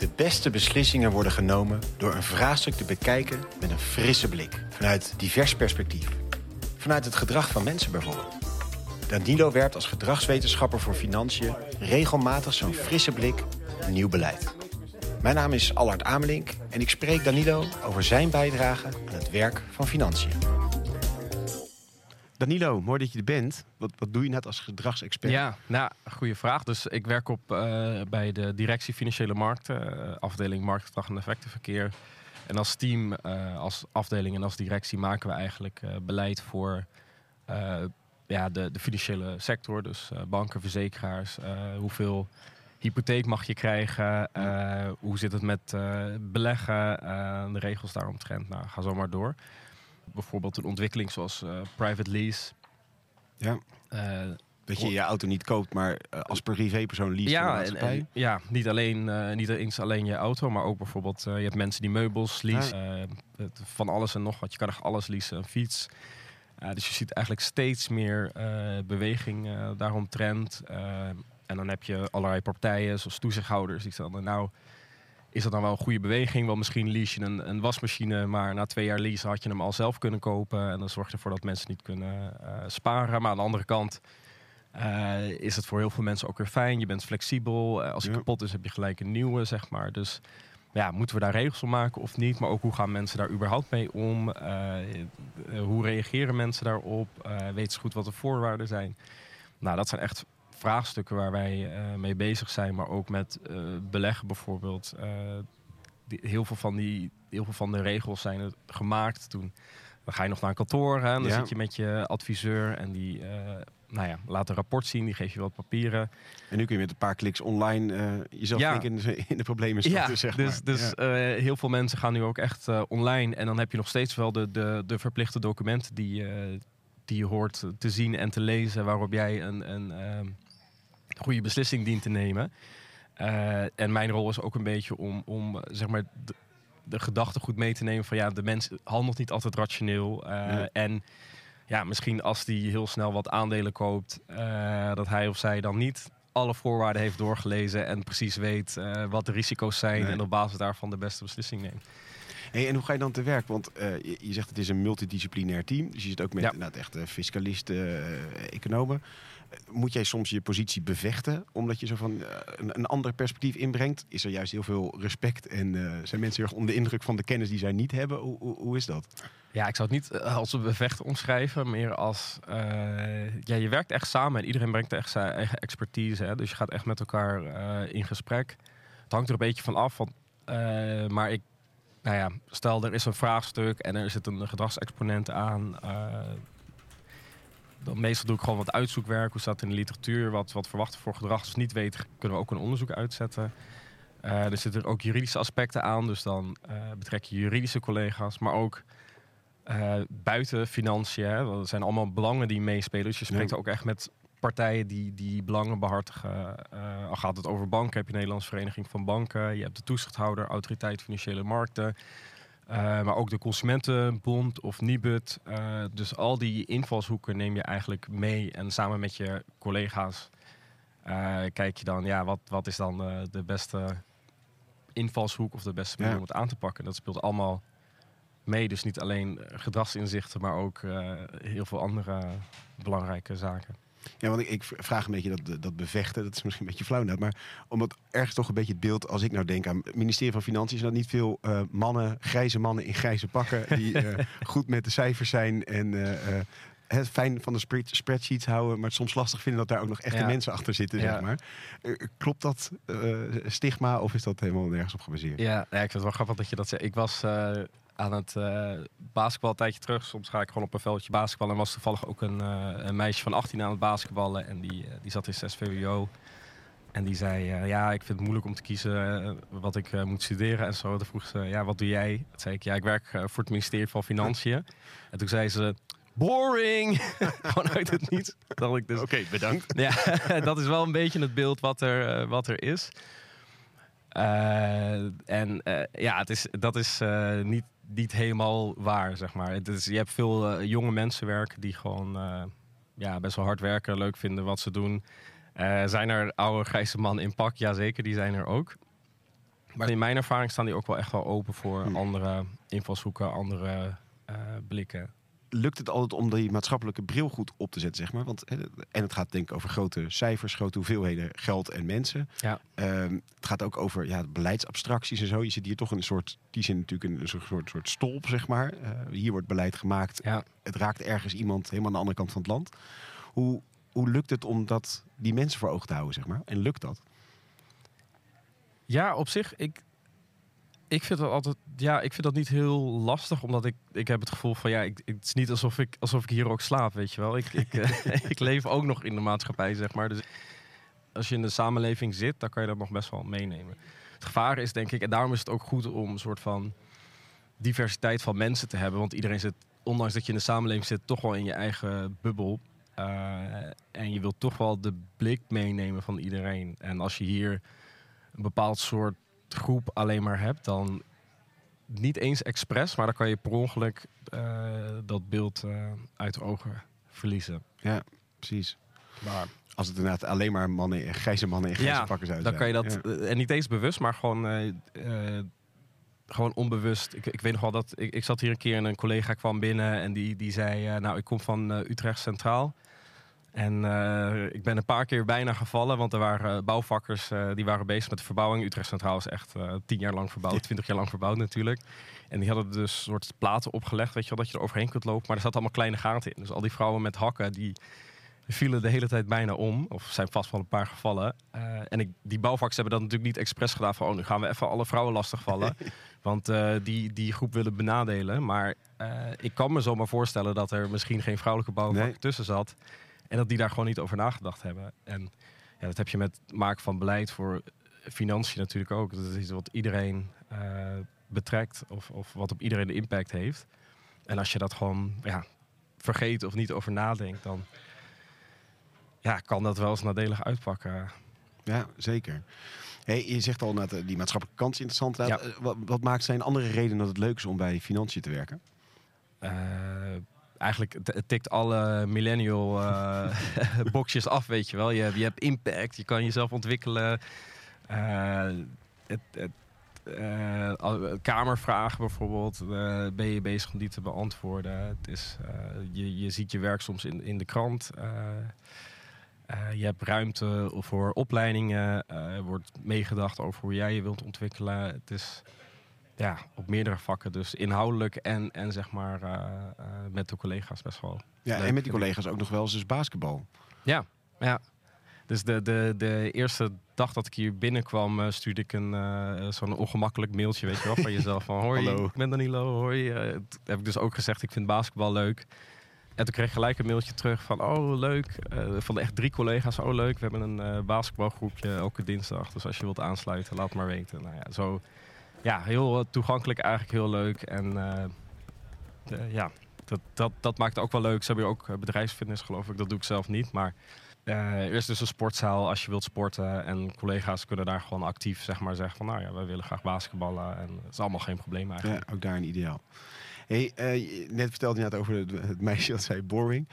De beste beslissingen worden genomen door een vraagstuk te bekijken met een frisse blik. Vanuit divers perspectief. Vanuit het gedrag van mensen bijvoorbeeld. Danilo werpt als gedragswetenschapper voor financiën regelmatig zo'n frisse blik op nieuw beleid. Mijn naam is Allard Amelink en ik spreek Danilo over zijn bijdrage aan het werk van financiën. Danilo, mooi dat je er bent. Wat, wat doe je net als gedragsexpert? Ja, nou, goede vraag. Dus ik werk op uh, bij de directie financiële markten, uh, afdeling marktgedrag en effectenverkeer. En als team, uh, als afdeling en als directie maken we eigenlijk beleid voor ja, de, de financiële sector. Dus banken, verzekeraars, hoeveel hypotheek mag je krijgen, hoe zit het met beleggen, de regels daaromtrent. Nou, ga zo maar door bijvoorbeeld een ontwikkeling zoals uh, private lease. Ja. Uh, dat je je auto niet koopt, maar uh, als privépersoon lease ja, en, en, ja, niet alleen, uh, niet eens alleen je auto, maar ook bijvoorbeeld je hebt mensen die meubels leasen. van alles en nog wat. Je kan echt alles leasen, een fiets. dus je ziet eigenlijk steeds meer beweging daaromtrent. en dan heb je allerlei partijen, zoals toezichthouders, die zeggen nou is dat dan wel een goede beweging? Wel misschien lease je een, een, wasmachine, maar na twee jaar lease had je hem al zelf kunnen kopen. En dan zorgt ervoor dat mensen niet kunnen uh, sparen. Maar aan de andere kant uh, is het voor heel veel mensen ook weer fijn. Je bent flexibel. Uh, als het kapot is, heb je gelijk een nieuwe, zeg maar. Dus ja, moeten we daar regels op maken of niet? Maar ook hoe gaan mensen daar überhaupt mee om? hoe reageren mensen daarop? weten ze goed wat de voorwaarden zijn? Nou, dat zijn echt vraagstukken waar wij uh, mee bezig zijn, maar ook met uh, beleggen bijvoorbeeld. Uh, die, heel, veel van die, heel veel van de regels zijn gemaakt toen. Dan ga je nog naar een kantoor, hè, dan ja. zit je met je adviseur en die nou ja, laat een rapport zien, die geeft je wat papieren. En nu kun je met een paar kliks online jezelf ja. in, de, in de problemen starten, ja, zeg dus, maar. Dus ja. heel veel mensen gaan nu ook echt online en dan heb je nog steeds wel de, de, de verplichte documenten die, die je hoort te zien en te lezen, waarop jij een, een ehm, goede beslissing dient te nemen. Uh, en mijn rol is ook een beetje om, om zeg maar, de, de gedachte goed mee te nemen van ja, de mens handelt niet altijd rationeel. Uh, ja. En ja, misschien als die heel snel wat aandelen koopt, uh, dat hij of zij dan niet alle voorwaarden heeft doorgelezen en precies weet wat de risico's zijn nee. en op basis daarvan de beste beslissing neemt. Hey, en hoe ga je dan te werk? Want uh, je, je, zegt het is een multidisciplinair team. Dus je zit ook met ja. echt uh, fiscalisten, uh, economen moet jij soms je positie bevechten omdat je zo van een, een, ander perspectief inbrengt? Is er juist heel veel respect en uh, zijn mensen heel erg onder de indruk van de kennis die zij niet hebben? Hoe, hoe, hoe is dat? Ja, ik zou het niet als een bevechten omschrijven, meer als ja, je werkt echt samen en iedereen brengt echt zijn eigen expertise. Hè? Dus je gaat echt met elkaar in gesprek. Het hangt er een beetje van af, want, maar ik nou ja, stel er is een vraagstuk en er zit een gedragsexponent aan. Dan meestal doe ik gewoon wat uitzoekwerk. Hoe staat in de literatuur? Wat, wat verwachten voor gedrag? Als we niet weten, kunnen we ook een onderzoek uitzetten. Uh, er zitten ook juridische aspecten aan. Dus dan uh, betrek je juridische collega's. Maar ook uh, buiten financiën. Hè. Dat zijn allemaal belangen die meespelen. Dus je spreekt ja. ook echt met partijen die, die belangen behartigen. al gaat het over banken, heb je Nederlandse Vereniging van Banken. Je hebt de toezichthouder, Autoriteit Financiële Markten. Uh, maar ook de Consumentenbond of Nibud. Uh, dus al die invalshoeken neem je eigenlijk mee. En samen met je collega's uh, kijk je dan, ja, wat, wat is dan de beste invalshoek of de beste manier ja. om het aan te pakken. Dat speelt allemaal mee. Dus niet alleen gedragsinzichten, maar ook heel veel andere belangrijke zaken. Ja, want ik, ik, vraag een beetje dat, dat bevechten. Dat is misschien een beetje flauw net. Maar omdat ergens toch een beetje het beeld, als ik nou denk aan het ministerie van Financiën, zijn dat niet veel uh, mannen, grijze mannen in grijze pakken. Die uh, goed met de cijfers zijn en uh, het fijn van de spreadsheets houden, maar het soms lastig vinden dat daar ook nog echte ja. mensen achter zitten, ja. zeg maar. klopt dat stigma of is dat helemaal nergens op gebaseerd? Ja, ja, ik vind het wel grappig dat je dat zegt. Ik was aan het uh, basketbal tijdje terug. Soms ga ik gewoon op een veldje basketballen. En was toevallig ook een, uh, een meisje van 18 aan het basketballen. En die, uh, die zat in 6 VWO. En die zei, ja, ik vind het moeilijk om te kiezen wat ik moet studeren en zo. Toen vroeg ze, ja, wat doe jij? Toen zei ik, ja, ik werk voor het ministerie van Financiën. En toen zei ze, boring! gewoon uit het niets. Dus, Oké, okay, bedankt. ja, dat is wel een beetje het beeld wat er, wat er is. en ja, het is, dat is niet niet helemaal waar, zeg maar. Het is, je hebt veel uh, jonge mensen werken die gewoon uh, ja, best wel hard werken, leuk vinden wat ze doen. Uh, zijn er oude grijze mannen in pak? Jazeker, die zijn er ook. Maar in mijn ervaring staan die ook wel echt wel open voor Hmm. andere invalshoeken, andere eh, blikken. Lukt het altijd om die maatschappelijke bril goed op te zetten, zeg maar? Want, en het gaat denk ik over grote cijfers, grote hoeveelheden geld en mensen. Ja. Ehm, het gaat ook over ja, beleidsabstracties en zo. Je zit hier toch in een soort, die zin natuurlijk een soort, soort, soort stolp, zeg maar. Eh, hier wordt beleid gemaakt. Ja. Het raakt ergens iemand helemaal aan de andere kant van het land. Hoe, hoe lukt het om dat, die mensen voor ogen te houden, zeg maar? En lukt dat? Ja, op zich, ik, ik vind dat altijd, ja, ik vind dat niet heel lastig, omdat ik, ik heb het gevoel van, ja, ik, het is niet alsof ik, alsof ik hier ook slaap, weet je wel. Ik, ik, eh, ik leef ook nog in de maatschappij, zeg maar. Dus als je in de samenleving zit, dan kan je dat nog best wel meenemen. Het gevaar is, denk ik, en daarom is het ook goed om een soort van diversiteit van mensen te hebben, want iedereen zit, ondanks dat je in de samenleving zit, toch wel in je eigen bubbel. Eh, en je wilt toch wel de blik meenemen van iedereen. En als je hier een bepaald soort groep alleen maar hebt, dan niet eens expres, maar dan kan je per ongeluk eh, dat beeld eh, uit de ogen verliezen. Precies. Maar Als het inderdaad alleen maar mannen, grijze mannen in grijze Ja, pakken zijn. dan kan je dat, Ja. eh, en niet eens bewust, maar gewoon, gewoon onbewust. Ik, ik weet nog wel dat, ik, ik zat hier een keer en een collega kwam binnen en die, die zei, nou ik kom van Utrecht Centraal. En eh, ik ben een paar keer bijna gevallen, want er waren bouwvakkers eh, die waren bezig met de verbouwing. Utrecht Centraal is echt eh, tien jaar lang verbouwd, twintig jaar lang verbouwd natuurlijk. En die hadden dus soort platen opgelegd, weet je wel, dat je er overheen kunt lopen. Maar er zaten allemaal kleine gaten in. Dus al die vrouwen met hakken, die vielen de hele tijd bijna om. Of zijn vast wel een paar gevallen. En ik, die bouwvakkers hebben dat natuurlijk niet expres gedaan van... oh, nu gaan we even alle vrouwen lastigvallen. want die, die groep willen benadelen. Maar ik kan me zomaar voorstellen dat er misschien geen vrouwelijke bouwvakker Nee. tussen zat. En dat die daar gewoon niet over nagedacht hebben. En ja, dat heb je met het maken van beleid voor financiën natuurlijk ook. Dat is iets wat iedereen eh, betrekt of, of wat op iedereen de impact heeft. En als je dat gewoon ja, vergeet of niet over nadenkt, dan ja, kan dat wel eens nadelig uitpakken. Ja, zeker. Hey, je zegt al net, eh, die maatschappelijke kant is interessant. Ja. Eh, Wat, wat maakt zijn andere redenen dat het leuk is om bij financiën te werken? Eigenlijk tikt alle millennial eh boxjes af, weet je wel. Je, je hebt impact, je kan jezelf ontwikkelen. Eh, het, het, eh, kamervragen bijvoorbeeld, ben je bezig om die te beantwoorden. Het is, je, je ziet je werk soms in, in de krant. Je hebt ruimte voor opleidingen. er wordt meegedacht over hoe jij je wilt ontwikkelen. Het is ja, op meerdere vakken. Dus inhoudelijk en, en zeg maar eh, eh, met de collega's best wel. Ja, Leuk, en met die collega's ook nog wel eens dus basketbal. Ja, ja. Dus de, de, de eerste dag dat ik hier binnenkwam, eh, stuurde ik een zo'n ongemakkelijk mailtje, weet je wel, van jezelf. Van hoi, Hallo. ik ben Danilo, hoi. Heb ik dus ook gezegd, ik vind basketbal leuk. En toen kreeg ik gelijk een mailtje terug van, oh leuk. Van echt drie collega's, oh leuk. We hebben een basketbalgroepje elke dinsdag. Dus als je wilt aansluiten, laat maar weten. Nou ja, zo, ja, heel eh, toegankelijk, eigenlijk heel leuk. En eh, de- ja, dat, dat, dat maakt het ook wel leuk. Ze hebben hier ook eh, bedrijfsfitness, geloof ik. Dat doe ik zelf niet, maar... eh, er is dus een sportzaal als je wilt sporten. En collega's kunnen daar gewoon actief zeg maar, zeggen van... nou ja, wij willen graag basketballen. En is allemaal geen probleem eigenlijk. Ja, ook daar een ideaal. Hey, net vertelde je net over het, meisje dat zei boring.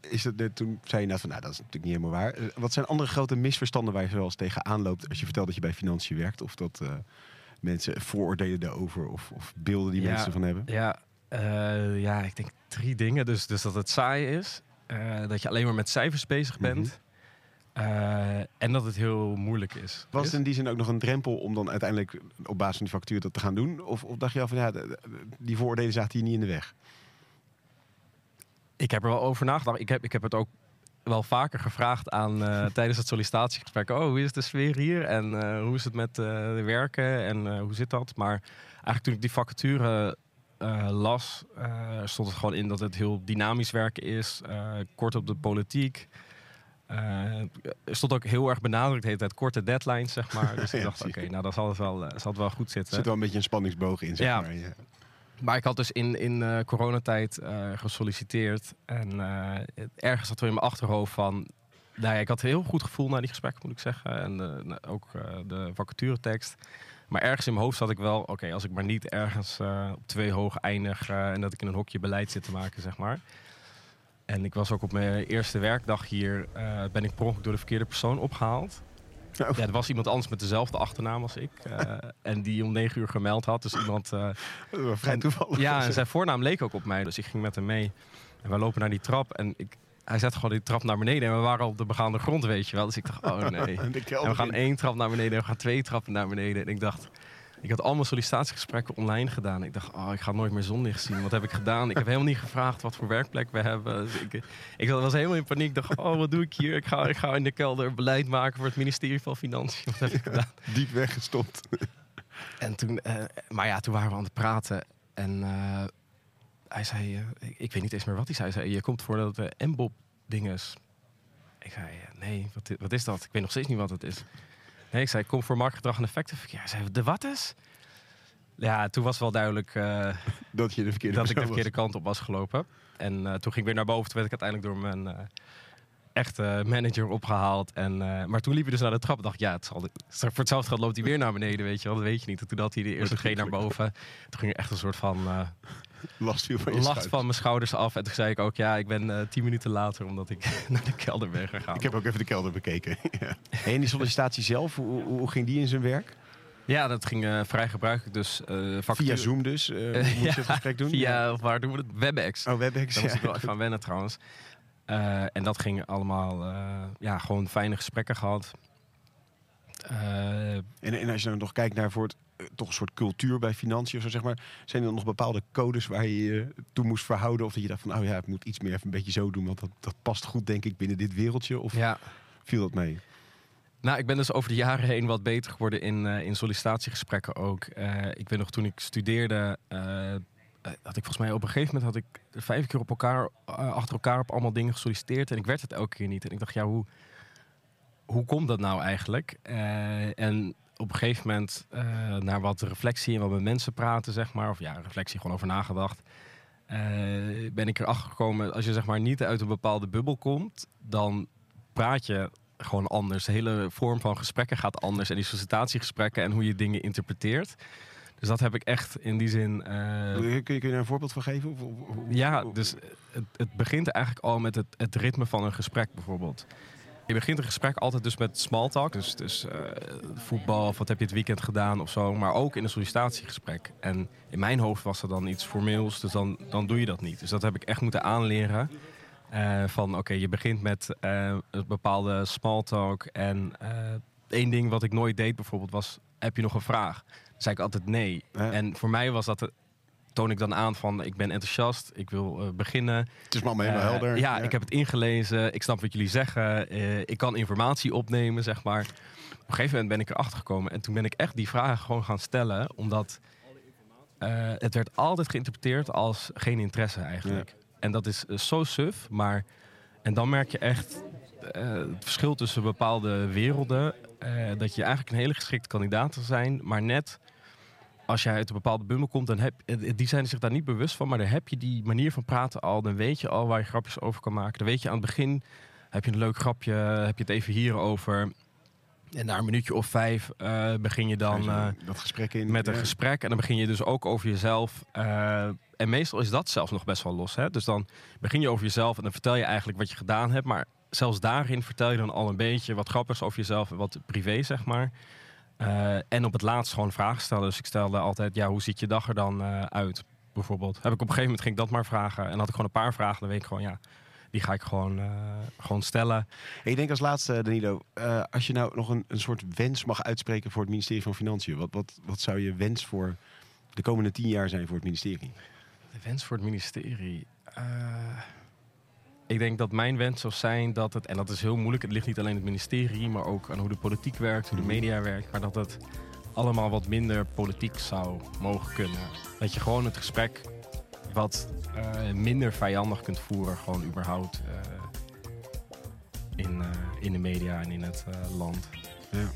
Is net- toen zei je net van, nou dat is natuurlijk niet helemaal waar. Wat zijn andere grote misverstanden waar je wel eens tegenaan loopt als je vertelt dat je bij financiën werkt? Of dat mensen vooroordelen daarover of, of beelden die Ja. mensen van hebben? Ja, eh, ja, ik denk drie dingen. Dus, dus dat het saai is. eh, dat je alleen maar met cijfers bezig bent. Mhm. eh, en dat het heel moeilijk is. Was het in die zin ook nog een drempel om dan uiteindelijk op basis van die factuur dat te gaan doen? Of, of dacht je al van, ja, die vooroordelen zaten hier niet in de weg? Ik heb er wel over nagedacht. Ik heb, ik heb het ook wel vaker gevraagd aan eh, tijdens het sollicitatiegesprek. Oh, hoe is de sfeer hier? En eh, hoe is het met eh, de werken? En hoe zit dat? Maar eigenlijk toen ik die vacature las, stond het gewoon in dat het heel dynamisch werken is. kort op de politiek. Er stond ook heel erg benadrukt, tijd korte deadlines, zeg maar. Dus ik Ja, dacht, oké, nou dan zal het wel, zal het wel goed Er zitten. zit wel een beetje een spanningsboog in, zeg Ja. maar. Ja. Maar ik had dus in, in eh, coronatijd eh, gesolliciteerd. En eh, ergens zat er in mijn achterhoofd van... Nou ik had een heel goed gevoel na die gesprekken, moet ik zeggen. En nou, ook de vacaturetekst. Maar ergens in mijn hoofd zat ik wel... Oké, als ik maar niet ergens op twee hoog eindig... en dat ik in een hokje beleid zit te maken, zeg maar. En ik was ook op mijn eerste werkdag hier... ben ik per ongeluk door de verkeerde persoon opgehaald. Ja, er was iemand anders met dezelfde achternaam als ik. eh, en die om negen uur gemeld had. Dus iemand... was vrij en- toevallig. ja, en zijn voornaam leek ook op mij. Dus ik ging met hem mee. En we lopen naar die trap. En ik, hij zet gewoon die trap naar beneden. En we waren op de begaande grond, weet je wel. Dus ik dacht, oh nee. En we gaan één trap naar beneden en we gaan twee trappen naar beneden. En ik dacht, ik had allemaal sollicitatiegesprekken online gedaan. Ik dacht, oh, ik ga nooit meer zonlicht zien. Wat heb ik gedaan? Ik heb helemaal niet gevraagd wat voor werkplek we hebben. Dus ik, ik was helemaal in paniek. Ik dacht, oh, wat doe ik hier? Ik ga, ik ga in de kelder beleid maken voor het ministerie van Financiën. Wat heb ik gedaan? Diep weggestopt. En toen, eh, maar ja, toen waren we aan het praten. En eh, hij zei, eh, ik, ik weet niet eens meer wat hij zei. Hij zei, je komt voor dat uh, MBOB dinges. Ik zei, nee, wat, wat is dat? Ik weet nog steeds niet wat het is. Nee, ik zei, kom voor marktgedrag en effectenverkeer. Hij zei, de wat is? Ja, toen was wel duidelijk eh, Dat je de verkeerde dat ik de verkeerde kant op was gelopen. En eh, toen ging ik weer naar boven. Toen werd ik uiteindelijk door mijn eh, echte manager opgehaald. En, maar toen liep hij dus naar de trap. Dacht, ja, het zal, voor hetzelfde geld loopt hij weer naar beneden, weet je wel. Dat weet je niet. En toen had hij de eerste G naar boven. Toen ging er echt een soort van. Last viel van je last van mijn schouders af. En toen zei ik ook, ja, ik ben eh, tien minuten later omdat ik naar de kelder ben gegaan. Ik heb ook even de kelder bekeken. ja. En die sollicitatie zelf, hoe, ging die in zijn werk? Ja, dat ging eh, vrij gebruikelijk. Dus eh Via Zoom dus? moet je ja, het gesprek doen? Via, of waar doen we het? WebEx. Oh, WebEx. Daar moest ja. ik wel even aan wennen trouwens. Eh, en dat ging allemaal, eh, ja, gewoon fijne gesprekken gehad. Eh, En, en als je dan nog kijkt naar voor het, eh, toch een soort cultuur bij financiën of zo, zeg maar. Zijn er dan nog bepaalde codes waar je je toe moest verhouden? Of dat je dacht van, oh ja, ik moet iets meer even een beetje zo doen, want dat, dat past goed denk ik binnen dit wereldje? Of ja. viel dat mee? Nou, ik ben dus over de jaren heen wat beter geworden in, eh, in sollicitatiegesprekken ook. Ik weet nog, toen ik studeerde, had ik volgens mij op een gegeven moment had ik vijf keer op elkaar, achter elkaar op allemaal dingen gesolliciteerd. En ik werd het elke keer niet. En ik dacht, ja, hoe, hoe komt dat nou eigenlijk? Eh, en op een gegeven moment, eh, naar wat reflectie en wat met mensen praten, zeg maar, of ja, reflectie gewoon over nagedacht, eh, ben ik erachter gekomen, als je zeg maar niet uit een bepaalde bubbel komt, dan praat je gewoon anders. De hele vorm van gesprekken gaat anders. En die sollicitatiegesprekken en hoe je dingen interpreteert. Dus dat heb ik echt in die zin. kun, je, kun je daar een voorbeeld van geven? Of, of- hoe- ja, dus het, het begint eigenlijk al met het, het ritme van een gesprek bijvoorbeeld. Je begint een gesprek altijd dus met small talk. Dus, dus eh, voetbal of wat heb je het weekend gedaan of zo. Maar ook in een sollicitatiegesprek. En in mijn hoofd was er dan iets formeels. Dus dan, dan doe je dat niet. Dus dat heb ik echt moeten aanleren. Eh, van oké, je begint met eh, een bepaalde small talk. En één ding wat ik nooit deed bijvoorbeeld was... Heb je nog een vraag? Dan zei ik altijd nee. Ja. En voor mij was dat... toon ik dan aan van ik ben enthousiast, ik wil eh, beginnen. Het is me allemaal helemaal Eh, helder. Ja, ik heb het ingelezen, ik snap wat jullie zeggen, eh, ik kan informatie opnemen, zeg maar. Op een gegeven moment ben ik erachter gekomen en toen ben ik echt die vragen gewoon gaan stellen, omdat het werd altijd geïnterpreteerd als geen interesse eigenlijk. En dat is zo suf, maar en dan merk je echt het verschil tussen bepaalde werelden, dat je eigenlijk een hele geschikte kandidaat zal zijn, maar net als jij uit een bepaalde bummel komt, dan heb die zijn zich daar niet bewust van, maar dan heb je die manier van praten al, dan weet je al waar je grapjes over kan maken. Dan weet je aan het begin heb je een leuk grapje, heb je het even hierover. En na een minuutje of vijf eh, begin je dan eh, dat gesprek in. met een ja. gesprek. En dan begin je dus ook over jezelf. eh, en meestal is dat zelfs nog best wel los. Hè? Dus dan begin je over jezelf en dan vertel je eigenlijk wat je gedaan hebt. Maar zelfs daarin vertel je dan al een beetje wat grappigs over jezelf en wat privé, zeg maar. Eh, en op het laatst gewoon vragen stellen. Dus ik stelde altijd, ja, hoe ziet je dag er dan eh, uit? Bijvoorbeeld. Heb ik op een gegeven moment ging ik dat maar vragen. En had ik gewoon een paar vragen. Dan weet ik gewoon, ja, die ga ik gewoon, eh, gewoon stellen. Hey, ik denk als laatste, Danilo, als je nou nog een, een soort wens mag uitspreken voor het ministerie van Financiën, wat, wat, wat zou je wens voor de komende tien jaar zijn voor het ministerie? De wens voor het ministerie. Ik denk dat mijn wens zou zijn dat het, en dat is heel moeilijk, het ligt niet alleen het ministerie, maar ook aan hoe de politiek werkt, hoe de media werkt, maar dat het allemaal wat minder politiek zou mogen kunnen. Dat je gewoon het gesprek wat eh, minder vijandig kunt voeren, gewoon überhaupt eh, in, eh, in de media en in het land. Ja.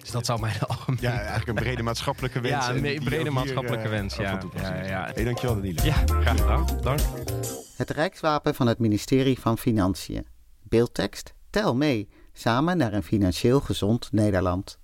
Dus dat zou mij de algemene... Ja, eigenlijk een brede maatschappelijke wens. Ja, een brede maatschappelijke eh, wens, ja. Ja, ja. Hey, dankjewel Danilo. Ja, graag gedaan. Dank. Het Rijkswapen van het ministerie van Financiën. Beeldtekst Tel mee, samen naar een financieel gezond Nederland.